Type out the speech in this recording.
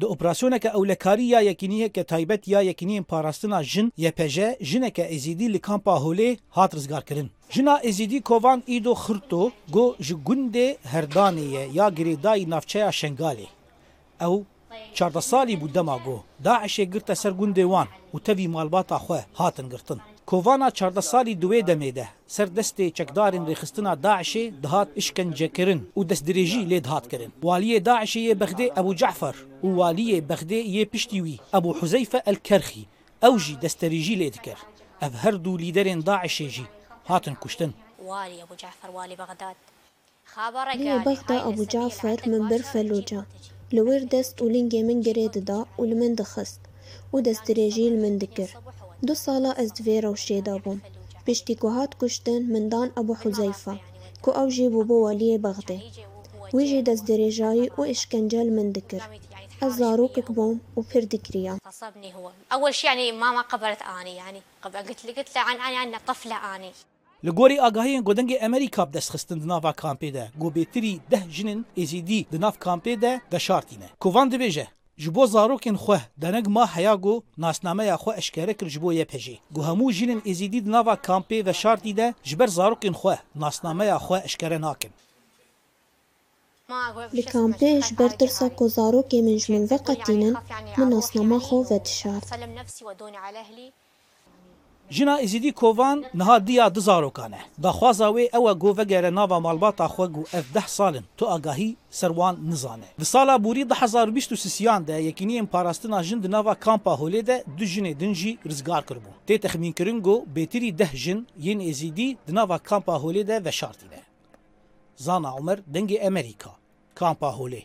د اپراسیونکه اولکاری یا یقینیه که تایبت یا یقینی پاراستنا جن یپژه جنکه ازیدی لکامپا هولی هات رزگار کرن جنا ازیدی کووان ایدو خرتو گو جگونده هردانیه یا گریدای نافچه شنگالی او چارده سالی بود دما گو داعش گرت سر گونده وان و تبی مالباتا خواه هاتن گرتن Kovana çarda salî duwê demê de ser destê çekdarên rêxistina Daişê dihat işkencekirin û destdirêjî lê dihat kirin. Waliyê Daişê yê Bexdê Ebu Cefer û waliyê Bexdê yê piştî wî Ebu Huzeyfe el Kerxî ew jî desterêjî lê dikir. Ev her dû lîderên Daişê jî hatin kuştin. والي أبو جعفر والي بغداد قال بغدا أبو جعفر من بر فلوجة لوير دست ولينجي من جريد دا ولمن دخست ودست دريجي لمن دكر دو سالا از دفيرا وشيدا بوم بشتي كوهات كشتن من دان أبو حذيفة كو أوجي بو ولي بغدي ويجي دست دريجاي وإشكنجل من دكر الزاروك بوم وبر دكريا غصبني هو اول شيء يعني ماما قبلت اني يعني قبل قلت لي قلت له عن اني أنا طفله اني Li gorî agahiyên godengê Amerîka bi destxistin di nava kampê de got bêtirî deh jinin êzîdî di nav kampê de deşartîne. Kovan dibêje جبو زاروكين خو دنګ ما حیاغو ناسنامه یا خو اشکاره کر جبو یه پجی گو همو جنن ازیدی د نوا و شارتی ده جبر زاروكين خو ناسنامه یا خو اشکاره ناکن لی جبر ترسا کو زاروكين من جمن و من ناسنامه خو و تشارت Jina êzîdî kovan niha diya di zarokan e. Daxwaza wê ew e got vegere nava malbata xwe got ev deh salin tu agahî ser wan nizane. Di sala borî di hezar bîst û sisiyan de yekîniyên parastina jin di nava kampa holê de du jinê din jî rizgar kiribû. Tê texmînkirin got bêtirî deh jin yên êzîdî di nava kampa holê de veşartîne. Zana Umer dengê Amerîka. Kampa holê.